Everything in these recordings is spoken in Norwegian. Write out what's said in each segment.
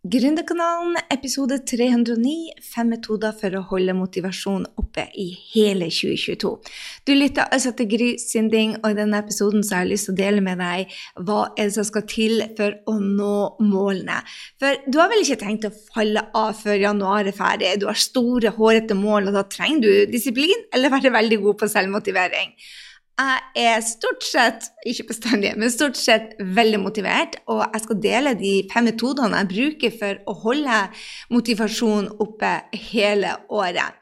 Gründerkanalen, episode 309, fem metoder for å holde motivasjon oppe i hele 2022. Du lytter altså til Gry Sinding, og i denne episoden har jeg lyst til å dele med deg hva er det som skal til for å nå målene. For du har vel ikke tenkt å falle av før januar er ferdig, du har store, hårete mål, og da trenger du disiplin eller være veldig god på selvmotivering. Jeg er stort sett, ikke bestandig, men stort sett veldig motivert, og jeg skal dele de fem metodene jeg bruker for å holde motivasjonen oppe hele året.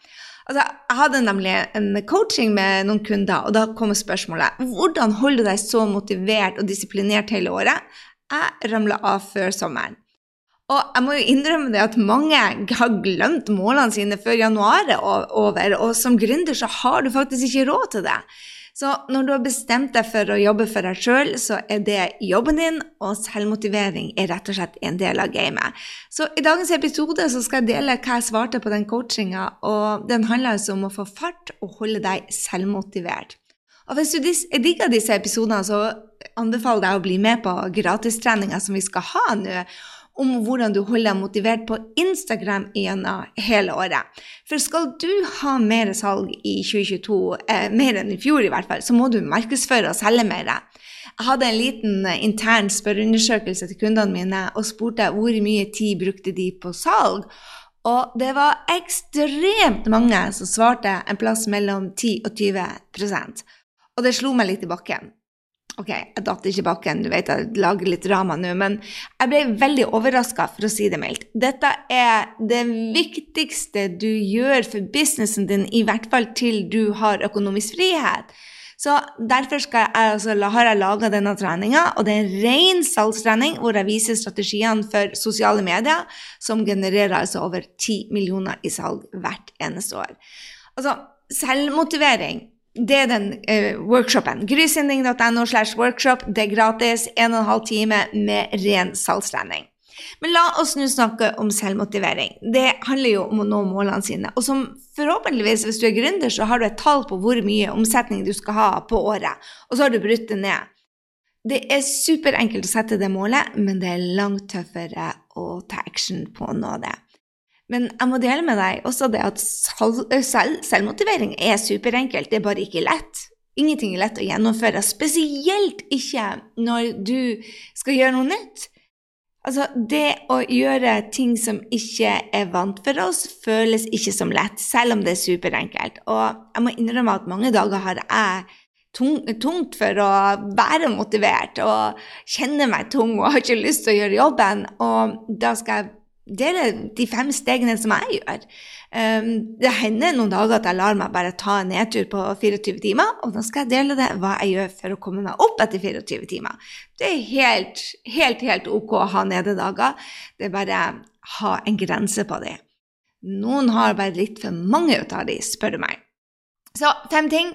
Altså, jeg hadde nemlig en coaching med noen kunder, og da kom spørsmålet hvordan holder du deg så motivert og disiplinert hele året? Jeg ramla av før sommeren. Og jeg må jo innrømme det at mange har glemt målene sine før januar er over, og som gründer så har du faktisk ikke råd til det. Så når du har bestemt deg for å jobbe for deg sjøl, så er det jobben din, og selvmotivering er rett og slett en del av gamet. Så i dagens episode så skal jeg dele hva jeg svarte på den coachinga, og den handler altså om å få fart og holde deg selvmotivert. Og hvis du digger disse episodene, så anbefaler jeg deg å bli med på gratistreninga som vi skal ha nå om hvordan du holder deg motivert på Instagram gjennom hele året. For skal du ha mer salg i 2022, eh, mer enn i fjor i hvert fall, så må du markedsføre og selge mer. Jeg hadde en liten eh, intern spørreundersøkelse til kundene mine og spurte hvor mye tid brukte de på salg. Og det var ekstremt mange som svarte en plass mellom 10 og 20% Og det slo meg litt i bakken. Ok, jeg datt ikke i bakken, du vet jeg lager litt drama nå, men jeg ble veldig overraska, for å si det mildt. Dette er det viktigste du gjør for businessen din, i hvert fall til du har økonomisk frihet. Så derfor jeg, altså, har jeg laga denne treninga, og det er en ren salgstrening hvor jeg viser strategiene for sosiale medier, som genererer altså over 10 millioner i salg hvert eneste år. Altså, selvmotivering det er den uh, workshopen. Grysynding.no slash workshop. Det er gratis. 1 12 time med ren salgstrening. Men la oss nå snakke om selvmotivering. Det handler jo om å nå målene sine. Og som forhåpentligvis, hvis du er gründer, så har du et tall på hvor mye omsetning du skal ha på året. Og så har du brutt det ned. Det er superenkelt å sette det målet, men det er langt tøffere å ta action på å nå det. Men jeg må dele med deg også det at selv, selvmotivering er superenkelt, det er bare ikke lett. Ingenting er lett å gjennomføre, spesielt ikke når du skal gjøre noe nytt. Altså, det å gjøre ting som ikke er vant for oss, føles ikke som lett, selv om det er superenkelt. Og jeg må innrømme at mange dager har jeg tungt for å være motivert og kjenne meg tung og har ikke lyst til å gjøre jobben. Og da skal jeg dele de fem stegene som jeg gjør. Um, det hender noen dager at jeg lar meg bare ta en nedtur på 24 timer, og da skal jeg dele det hva jeg gjør for å komme meg opp etter 24 timer. Det er helt, helt, helt ok å ha nededager. Det er bare ha en grense på det. Noen har bare litt for mange av de, spør du meg. Så fem ting.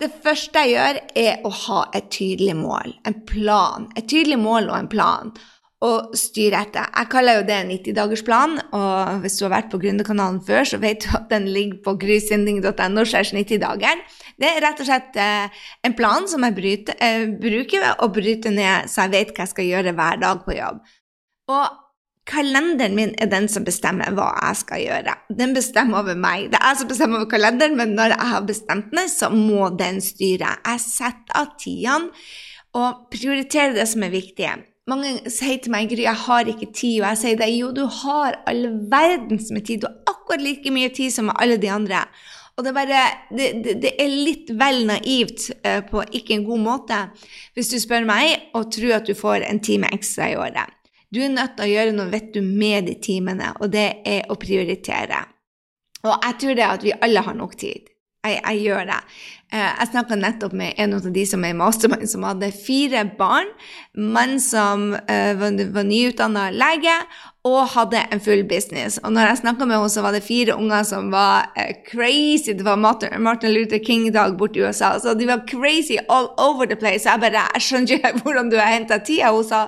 Det første jeg gjør, er å ha et tydelig mål, en plan. Et tydelig mål og en plan og styre etter. Jeg kaller jo det 90-dagersplan, og hvis du har vært på Gründerkanalen før, så vet du at den ligger på grysynding.no 90-dager. Det er rett og slett eh, en plan som jeg eh, bruker ved å bryte ned, så jeg vet hva jeg skal gjøre hver dag på jobb. Og kalenderen min er den som bestemmer hva jeg skal gjøre. Den bestemmer over meg. Det er jeg som bestemmer over kalenderen, men når jeg har bestemt den, så må den styre. Jeg setter av tidene og prioriterer det som er viktig. Mange sier til meg Gry, jeg har ikke tid, og jeg sier det, jo, du har all verdens med tid. Du har akkurat like mye tid som alle de andre. Og det er, bare, det, det, det er litt vel naivt uh, på ikke en god måte, hvis du spør meg, og tror at du får en time ekstra i året. Du er nødt til å gjøre noe vet du, med de timene, og det er å prioritere. Og jeg tror det at vi alle har nok tid. Jeg, jeg gjør det. Eh, jeg snakka nettopp med en av de som er mastermann, som hadde fire barn. Mann som uh, var, var nyutdanna lege og hadde en full business. Og når jeg snakka med henne, så var det fire unger som var uh, crazy. Det var Martin Luther King-dag borte i USA. Så de var crazy all over the place. Jeg bare Jeg skjønner ikke hvordan du har henta tida. Hun sa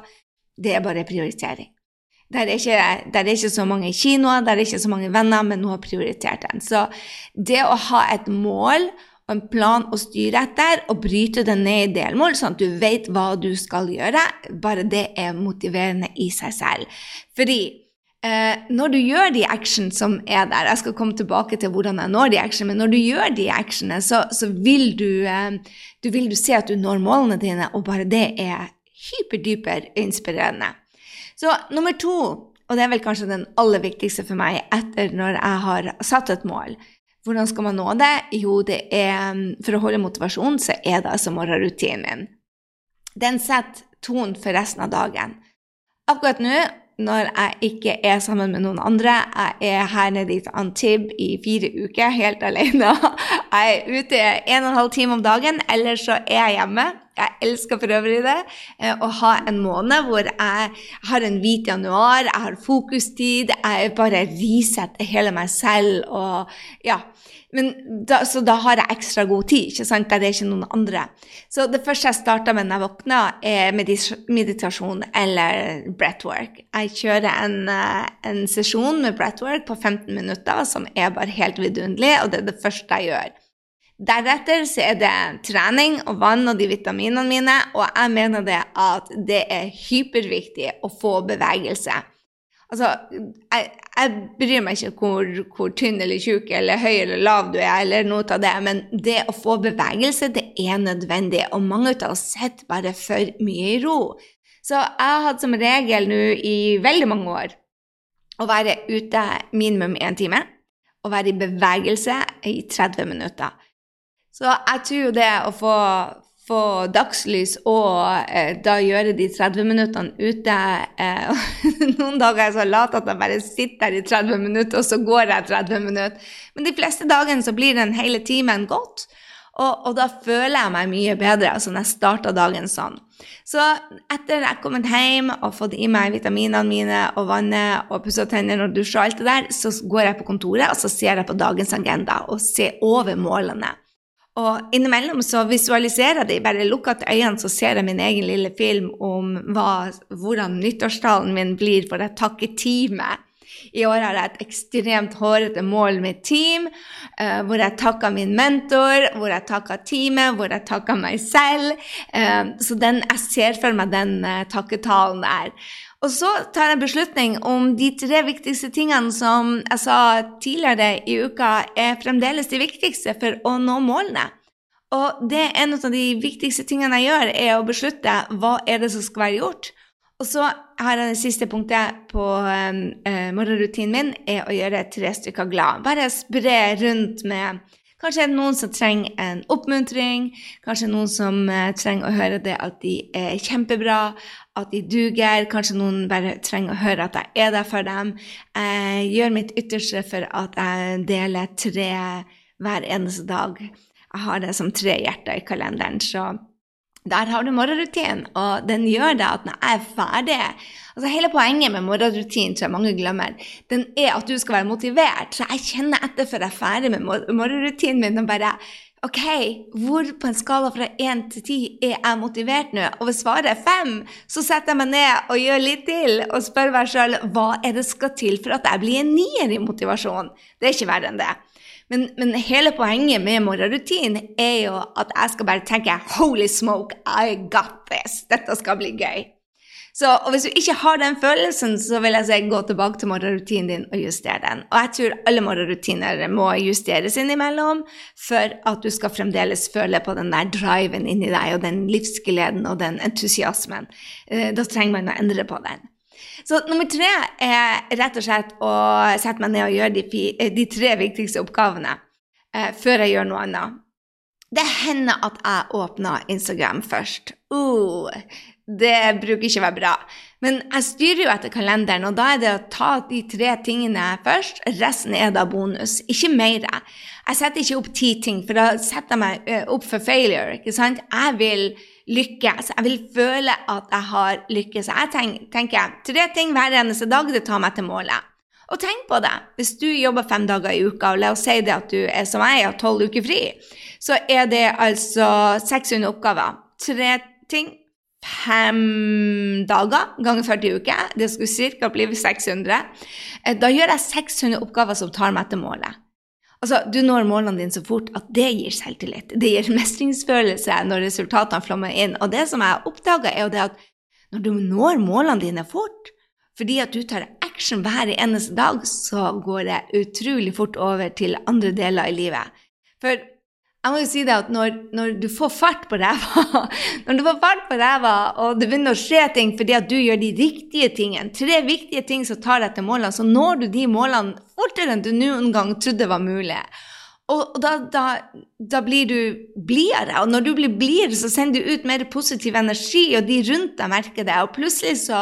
det er bare prioritering. Der er, ikke, der er ikke så mange kinoer, der er ikke så mange venner, men hun har prioritert den. Så det å ha et mål og en plan å styre etter, og bryte det ned i delmål, sånn at du vet hva du skal gjøre, bare det er motiverende i seg selv. Fordi eh, når du gjør de action som er der Jeg skal komme tilbake til hvordan jeg når de action, men når du gjør de actionene, så, så vil, du, eh, du, vil du se at du når målene dine, og bare det er hyperdyper inspirerende. Så nummer to, og det er vel kanskje den aller viktigste for meg etter når jeg har satt et mål Hvordan skal man nå det? Jo, det er for å holde motivasjonen, så er det altså morgenrutinen min. Den setter tonen for resten av dagen. Akkurat nå når jeg ikke er sammen med noen andre. Jeg er her nede i Antib i fire uker helt alene. Jeg er ute en og en halv time om dagen, ellers så er jeg hjemme. Jeg elsker for øvrig det. Eh, å ha en måned hvor jeg har en hvit januar, jeg har fokustid, jeg bare risetter hele meg selv og ja. Da, så da har jeg ekstra god tid, ikke sant? det er ikke noen andre. Så det første jeg starter med når jeg våkner, er meditasjon eller breathwork. Jeg kjører en, eh, en sesjon med breathwork på 15 minutter som er bare helt vidunderlig, og det er det første jeg gjør. Deretter så er det trening og vann og de vitaminene mine, og jeg mener det at det er hyperviktig å få bevegelse. Altså, jeg, jeg bryr meg ikke hvor, hvor tynn eller tjukk eller høy eller lav du er, eller noe av det, men det å få bevegelse, det er nødvendig, og mange av oss sitter bare for mye i ro. Så jeg har hatt som regel nå i veldig mange år å være ute minimum én time, og være i bevegelse i 30 minutter. Så jeg tror jo det å få, få dagslys og eh, da gjøre de 30 minuttene ute eh, Noen dager er jeg så lat at jeg bare sitter her i 30 minutter, og så går jeg 30 minutter. Men de fleste dagene så blir den hele timen gått. Og, og, da føler jeg meg mye bedre altså når jeg starter dagen sånn. Så etter jeg har kommet hjem og fått i meg vitaminene mine og vannet og pussa tennene og dusja og alt det der, så går jeg på kontoret og så ser jeg på dagens agenda og ser over målene. Og innimellom så visualiserer jeg det. Bare lukker til øynene, så ser jeg min egen lille film om hva, hvordan nyttårstalen min blir for jeg takker teamet. I år har jeg et ekstremt hårete mål med team, uh, hvor jeg takker min mentor, hvor jeg takker teamet, hvor jeg takker meg selv. Uh, så den, jeg ser for meg den uh, takketalen der. Og så tar jeg en beslutning om de tre viktigste tingene som jeg sa tidligere i uka, er fremdeles de viktigste for å nå målene. Og det er en av de viktigste tingene jeg gjør, er å beslutte hva er det som skal være gjort. Og så har jeg det siste punktet på um, uh, morgenrutinen min, er å gjøre tre stykker glad. Bare spre rundt med Kanskje er det noen som trenger en oppmuntring. Kanskje noen som uh, trenger å høre det at de er kjempebra, at de duger. Kanskje noen bare trenger å høre at jeg er der for dem. Jeg gjør mitt ytterste for at jeg deler tre hver eneste dag. Jeg har det som tre hjerter i kalenderen. så der har du morgenrutinen, og den gjør det at når jeg er ferdig altså Hele poenget med morgenrutinen tror jeg mange glemmer, den er at du skal være motivert. Så jeg kjenner etter før jeg er ferdig med morgenrutinen min og bare OK, hvor på en skala fra 1 til 10 er jeg motivert nå? Og hvis svaret er 5, så setter jeg meg ned og gjør litt til og spør meg sjøl hva er det skal til for at jeg blir en nier i motivasjon. Det er ikke verre enn det. Men, men, hele poenget med morgenrutinen er jo at jeg skal bare tenke 'holy smoke, I got this'. Dette skal bli gøy. Så, og Hvis du ikke har den følelsen, så vil jeg si gå tilbake til morgenrutinen din og justere den. Og jeg tror alle morgenrutiner må justeres innimellom for at du skal fremdeles føle på den der driven inni deg og den livsgleden og den entusiasmen. Eh, da trenger man å endre på den. Så nummer tre er rett og slett å sette meg ned og gjøre de, eh, de tre viktigste oppgavene eh, før jeg gjør noe annet. Det hender at jeg åpner Instagram først. Uh, det bruker ikke å være bra. Men jeg styrer jo etter kalenderen, og da er det å ta de tre tingene først. Resten er da bonus, ikke mer. Jeg setter ikke opp ti ting, for da setter jeg meg eh, opp for failure. ikke sant? Jeg vil lykkes. Jeg vil føle at jeg har lykkes. Jeg tenker, tenker tre ting hver eneste dag, det tar meg til målet. Og tenk på det. Hvis du jobber fem dager i uka, og la oss si det at du er som jeg, har tolv uker fri, så er det altså 600 oppgaver. Tre ting fem dager ganger 40 uker. Det skulle ca. bli 600. Eh, da gjør jeg 600 oppgaver som tar meg til målet. Altså, Du når målene dine så fort at det gir selvtillit. Det gir mestringsfølelse når resultatene flommer inn. Og det som jeg har oppdaga, er jo det at når du når målene dine fort, fordi at du tar action hver eneste dag, så går det utrolig fort over til andre deler i livet. For jeg må jo si det at når, når du får fart på ræva, når du får fart på ræva, og det begynner å skje ting fordi at du gjør de riktige tingene, tre viktige ting som tar deg til målene, så når du de målene fortere enn du noen gang trodde var mulig. Og, da, da, da, blir du blidere, og når du blir blidere, så sender du ut mer positiv energi, og de rundt deg merker det, og plutselig så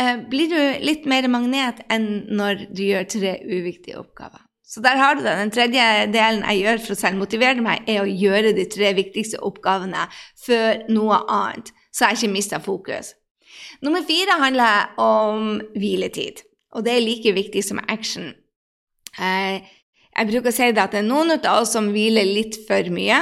eh, blir du litt mer magnet enn når du gjør tre uviktige oppgaver. Så der har du det. Den tredje delen jeg gjør for å selvmotivere meg, er å gjøre de tre viktigste oppgavene før noe annet, så jeg ikke mister fokus. Nummer fire handler om hviletid, og det er like viktig som action. Eh, jeg bruker å si det at det er noen av oss som hviler litt for mye,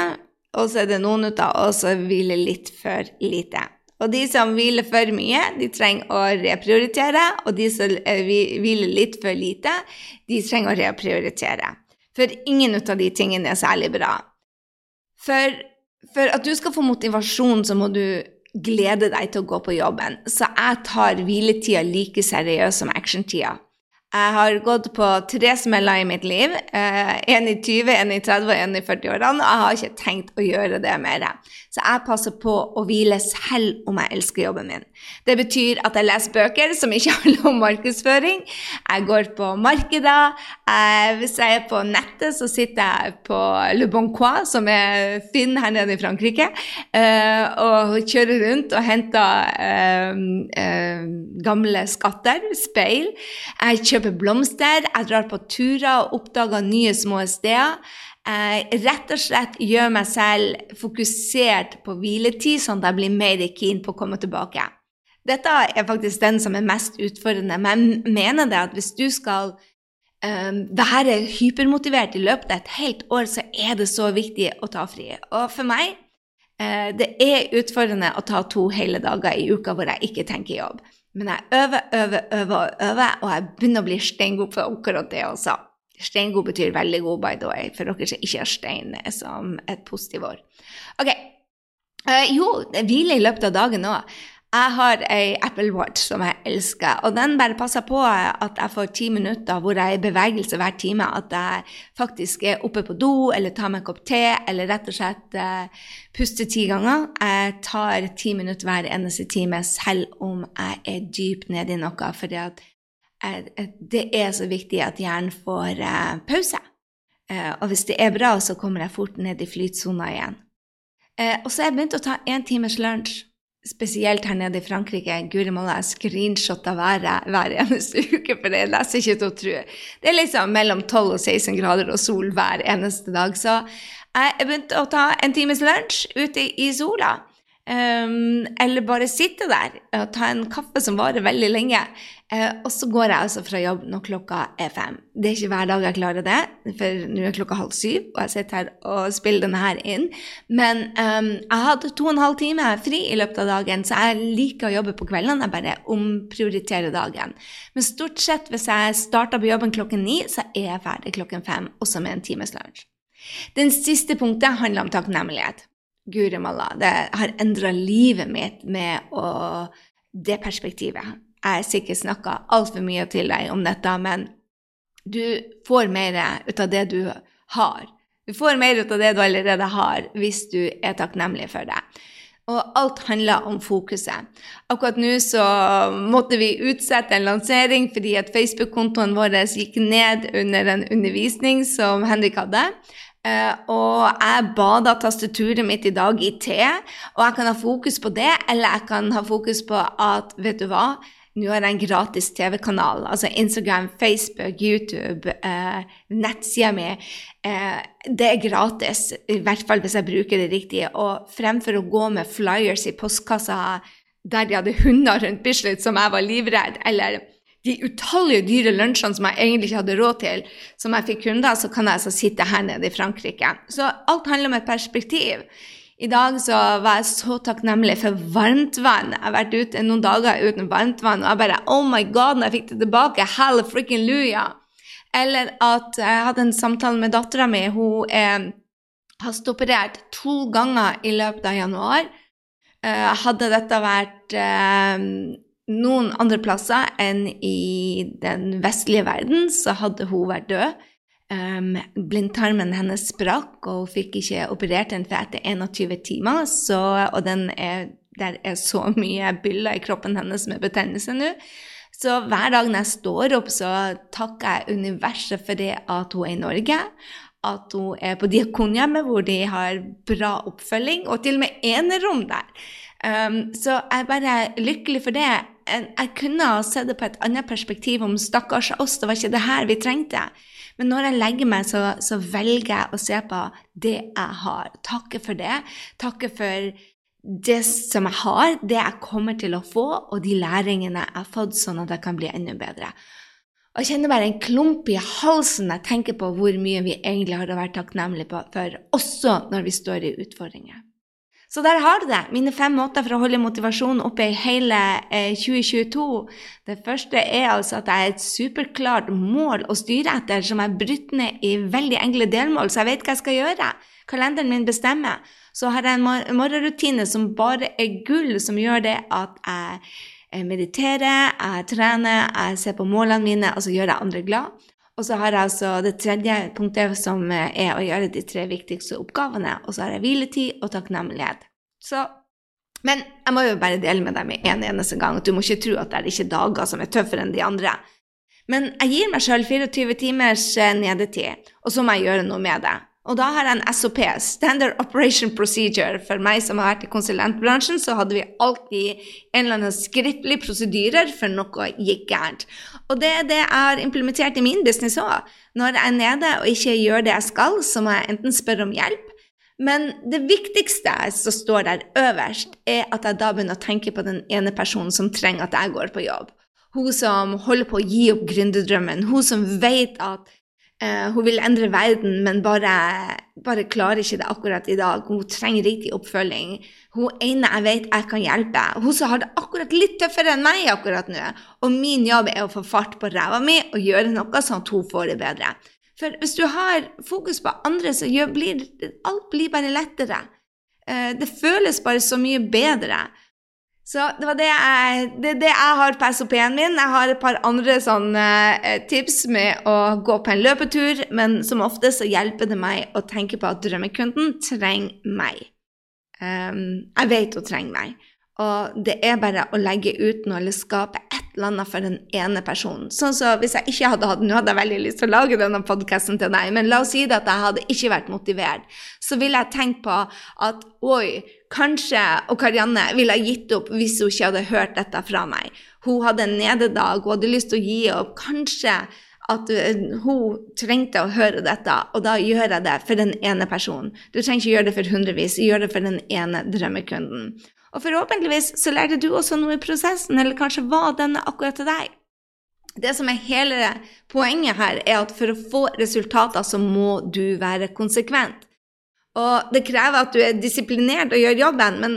og så er det noen av oss som hviler litt for lite. Og de som hviler for mye, de trenger å reprioritere. Og de som eh, hviler litt for lite, de trenger å reprioritere. For ingen av de tingene er særlig bra. For, for at du skal få motivasjon, så må du glede deg til å gå på jobben. Så jeg tar hviletida like seriøst som actiontida. Jeg har gått på tre smeller i mitt liv. Én i 20, én i 30 og én i 40-årene. Og jeg har ikke tenkt å gjøre det mer. Så jeg passer på å hvile selv om jeg elsker jobben min. Det betyr at jeg leser bøker som ikke handler om markedsføring. Jeg går på markeder. hvis jeg er på nettet, så sitter jeg på Le Bon Coin, som er Finn her nede i Frankrike, eh, og kjører rundt og henter eh, eh, gamle skatter, speil. Jeg kjøper blomster, jeg drar på turer og oppdager nye små steder eh, rett og slett gjør meg selv fokusert på hviletid, sånn at jeg blir mer keen på å komme tilbake. Dette er faktisk den som er mest utfordrende, men jeg mener det at hvis du skal eh, være hypermotivert i løpet av et helt år, så er det så viktig å ta fri. Og for meg uh, det er utfordrende å ta to hele dager i uka hvor jeg ikke tenker jobb. Men jeg øver, øver, øver og øver, og jeg begynner å bli steingod på akkurat det også. Steingod betyr veldig god, by the way, for dere som ikke har stein som et positivt år. Ok, uh, Jo, hvile i løpet av dagen òg. Jeg har ei Apple Watch som jeg elsker, og den bare passer på at jeg får ti minutter hvor jeg er i bevegelse hver time. At jeg faktisk er oppe på do eller tar meg en kopp te eller rett og slett uh, puster ti ganger. Jeg tar ti minutter hver eneste time selv om jeg er dypt nede i noe. fordi at det er så viktig at hjernen får uh, pause. Eh, og hvis det er bra, så kommer jeg fort ned i flytsona igjen. Eh, og så har jeg begynt å ta én timers lunsj, spesielt her nede i Frankrike. Guri malla, jeg screenshotter været hver eneste uke, for det er nesten ikke til å tro. Det er liksom mellom 12 og 16 grader og sol hver eneste dag. Så jeg begynte å ta en times lunsj ute i sola. Um, eller bare sitte der og ta en kaffe som varer veldig lenge. Uh, og så går jeg altså fra jobb når klokka er fem. Det er ikke hver dag jeg klarer det, for nå er klokka halv syv, og jeg sitter her og spiller denne her inn. Men um, jeg hadde to og en halv time fri i løpet av dagen, så jeg liker å jobbe på kveldene. Jeg bare omprioriterer dagen. Men stort sett hvis jeg starter på jobben klokken ni, så er jeg ferdig klokken fem, også med en times lunsj. Den siste punktet handler om takknemlighet. Guri malla, det har endra livet mitt med å, det perspektivet. Jeg sikkert snakka altfor mye til deg om dette, men du får mer ut av det du har. Du får mer ut av det du allerede har, hvis du er takknemlig for det. Og alt handler om fokuset. Akkurat nå så måtte vi utsette en lansering fordi at Facebook-kontoen vår gikk ned under en undervisning som Henrik hadde. Uh, og jeg bada tastaturet mitt i dag i te, og jeg kan ha fokus på det, eller jeg kan ha fokus på at vet du hva, nå har jeg en gratis TV-kanal, altså Instagram, Facebook, YouTube, eh, nettsida mi. Eh, det er gratis, i hvert fall hvis jeg bruker det riktig. Og fremfor å gå med flyers i postkassa der de hadde hunder rundt Bislett som jeg var livredd, eller de utallige dyre lunsjene som jeg egentlig ikke hadde råd til, som jeg fikk kunder, så kan jeg altså sitte her nede i Frankrike. Så alt handler om et perspektiv. I dag så var jeg så takknemlig for varmtvann. Jeg har vært ute noen dager uten varmtvann, og jeg bare Oh my God, når jeg fikk det tilbake, hell frikken luja. Eller at jeg hadde en samtale med dattera mi. Hun er hasteoperert to ganger i løpet av januar. Uh, hadde dette vært uh, noen andre plasser enn i den vestlige verden så hadde hun vært død. Um, blindtarmen hennes sprakk, og hun fikk ikke operert den for etter 21 timer. Så, og er, der er så mye byller i kroppen hennes med betennelse nå. Så hver dag når jeg står opp, så takker jeg universet for det at hun er i Norge. At hun er på Diakonhjemmet, hvor de har bra oppfølging, og til og med enerom der. Um, så jeg er bare lykkelig for det. Jeg kunne ha sett det på et annet perspektiv om stakkars oss, det var ikke det her vi trengte. Men når jeg legger meg, så, så velger jeg å se på det jeg har. Takke for det. Takke for det som jeg har, det jeg kommer til å få, og de læringene jeg har fått, sånn at jeg kan bli enda bedre. Og jeg kjenner bare en klump i halsen når jeg tenker på hvor mye vi egentlig har å være takknemlige for, også når vi står i utfordringer. Så der har du det. Mine fem måter for å holde motivasjonen oppe i hele eh, 2022. Det første er altså at jeg har et superklart mål å styre etter, som er brutt ned i veldig enkle delmål, så jeg vet hva jeg skal gjøre. Kalenderen min bestemmer. Så har jeg en morgenrutine som bare er gull, som gjør det at jeg mediterer, jeg trener, jeg ser på målene mine, altså gjør jeg andre glad. Og så har jeg altså det tredje punktet, som er å gjøre de tre viktigste oppgavene. Og så har jeg hviletid og takknemlighet. Så Men jeg må jo bare dele med deg med en eneste gang at du må ikke tro at det er ikke dager som er tøffere enn de andre. Men jeg gir meg sjøl 24 timers eh, nedetid, og så må jeg gjøre noe med det. Og da har jeg en SOP, Standard Operation Procedure. For meg som har vært i konsulentbransjen, så hadde vi alltid en eller annen skriftlig prosedyrer for noe gikk gærent. Og det er det jeg har implementert i min business òg. Når jeg er nede og ikke gjør det jeg skal, så må jeg enten spørre om hjelp. Men det viktigste som står der øverst, er at jeg da begynner å tenke på den ene personen som trenger at jeg går på jobb. Hun som holder på å gi opp gründerdrømmen. Hun som vet at Uh, hun vil endre verden, men bare, bare, klarer ikke det akkurat i dag. Hun trenger riktig oppfølging. Hun ene jeg vet jeg kan hjelpe. Hun som har det akkurat litt tøffere enn meg akkurat nå. Og min jobb er å få fart på ræva mi og gjøre noe sånn at hun får det bedre. For hvis du har fokus på andre, så blir alt blir bare lettere. Uh, det føles bare så mye bedre. Så det var det jeg, det, det jeg har på SOP-en min. Jeg har et par andre sånne eh, tips med å gå på en løpetur, men som ofte så hjelper det meg å tenke på at drømmekunden trenger meg. Um, jeg vet hun trenger meg. Og det er bare å legge ut noe eller skape et eller annet for den ene personen. Sånn så hvis jeg ikke hadde hatt Nå hadde jeg veldig lyst til å lage denne podkasten til deg, men la oss si det at jeg hadde ikke vært motivert. Så ville jeg tenkt på at oi, kanskje og Karianne ville ha gitt opp hvis hun ikke hadde hørt dette fra meg. Hun hadde en nededag, hun hadde lyst til å gi opp. Kanskje at eh, hun trengte å høre dette, og da gjør jeg det for den ene personen. Du trenger ikke gjøre det for hundrevis, gjør det for den ene drømmekunden. Og forhåpentligvis så lærte du også noe i prosessen, eller kanskje var denne akkurat til deg. Det som er hele poenget her, er at for å få resultater så må du være konsekvent. Og det krever at du er disiplinert og gjør jobben, men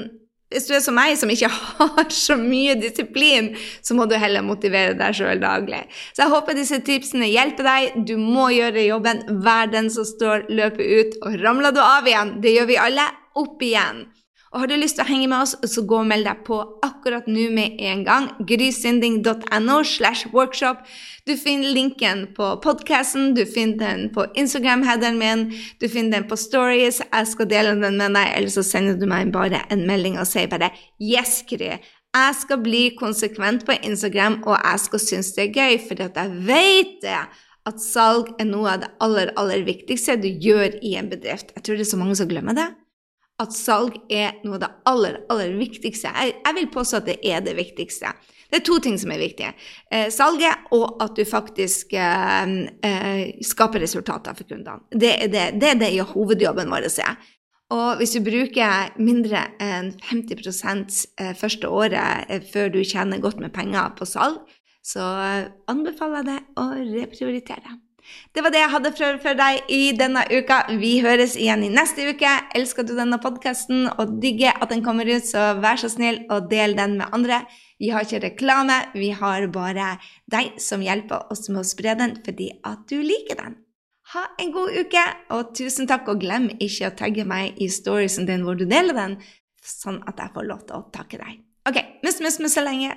hvis du er som meg, som ikke har så mye disiplin, så må du heller motivere deg sjøl daglig. Så jeg håper disse tipsene hjelper deg. Du må gjøre jobben. Vær den som står løpet ut. Og ramler du av igjen, det gjør vi alle, opp igjen. Og har du lyst til å henge med oss, så gå og meld deg på akkurat nå med en gang. grysynding.no slash workshop. Du finner linken på podkasten, du finner den på Instagram-headeren min, du finner den på Stories. Jeg skal dele den med deg, eller så sender du meg bare en melding og sier bare 'Yes, Gry'. Jeg skal bli konsekvent på Instagram, og jeg skal synes det er gøy, for jeg vet det at salg er noe av det aller, aller viktigste du gjør i en bedrift. Jeg tror det er så mange som glemmer det at salg er noe av det aller, aller viktigste. Jeg, jeg, vil påstå at det er det viktigste. Det er to ting som er viktige. Eh, salget og at du faktisk eh, eh, skaper resultater for kundene. Det er det, det, er det hovedjobben vår er. Og hvis du bruker mindre enn 50 eh, første året eh, før du tjener godt med penger på salg, så eh, anbefaler jeg deg å reprioritere. Det var det jeg hadde for, for deg i denne uka. Vi høres igjen i neste uke. Elsker du denne podkasten og digger at den kommer ut, så vær så snill og del den med andre. Vi har ikke reklame, vi har bare deg som hjelper oss med å spre den fordi at du liker den. Ha en god uke, og tusen takk, og glem ikke å tagge meg i storiesen din hvor du deler den, sånn at jeg får lov til å takke deg. Ok, mus, mus, mus så lenge.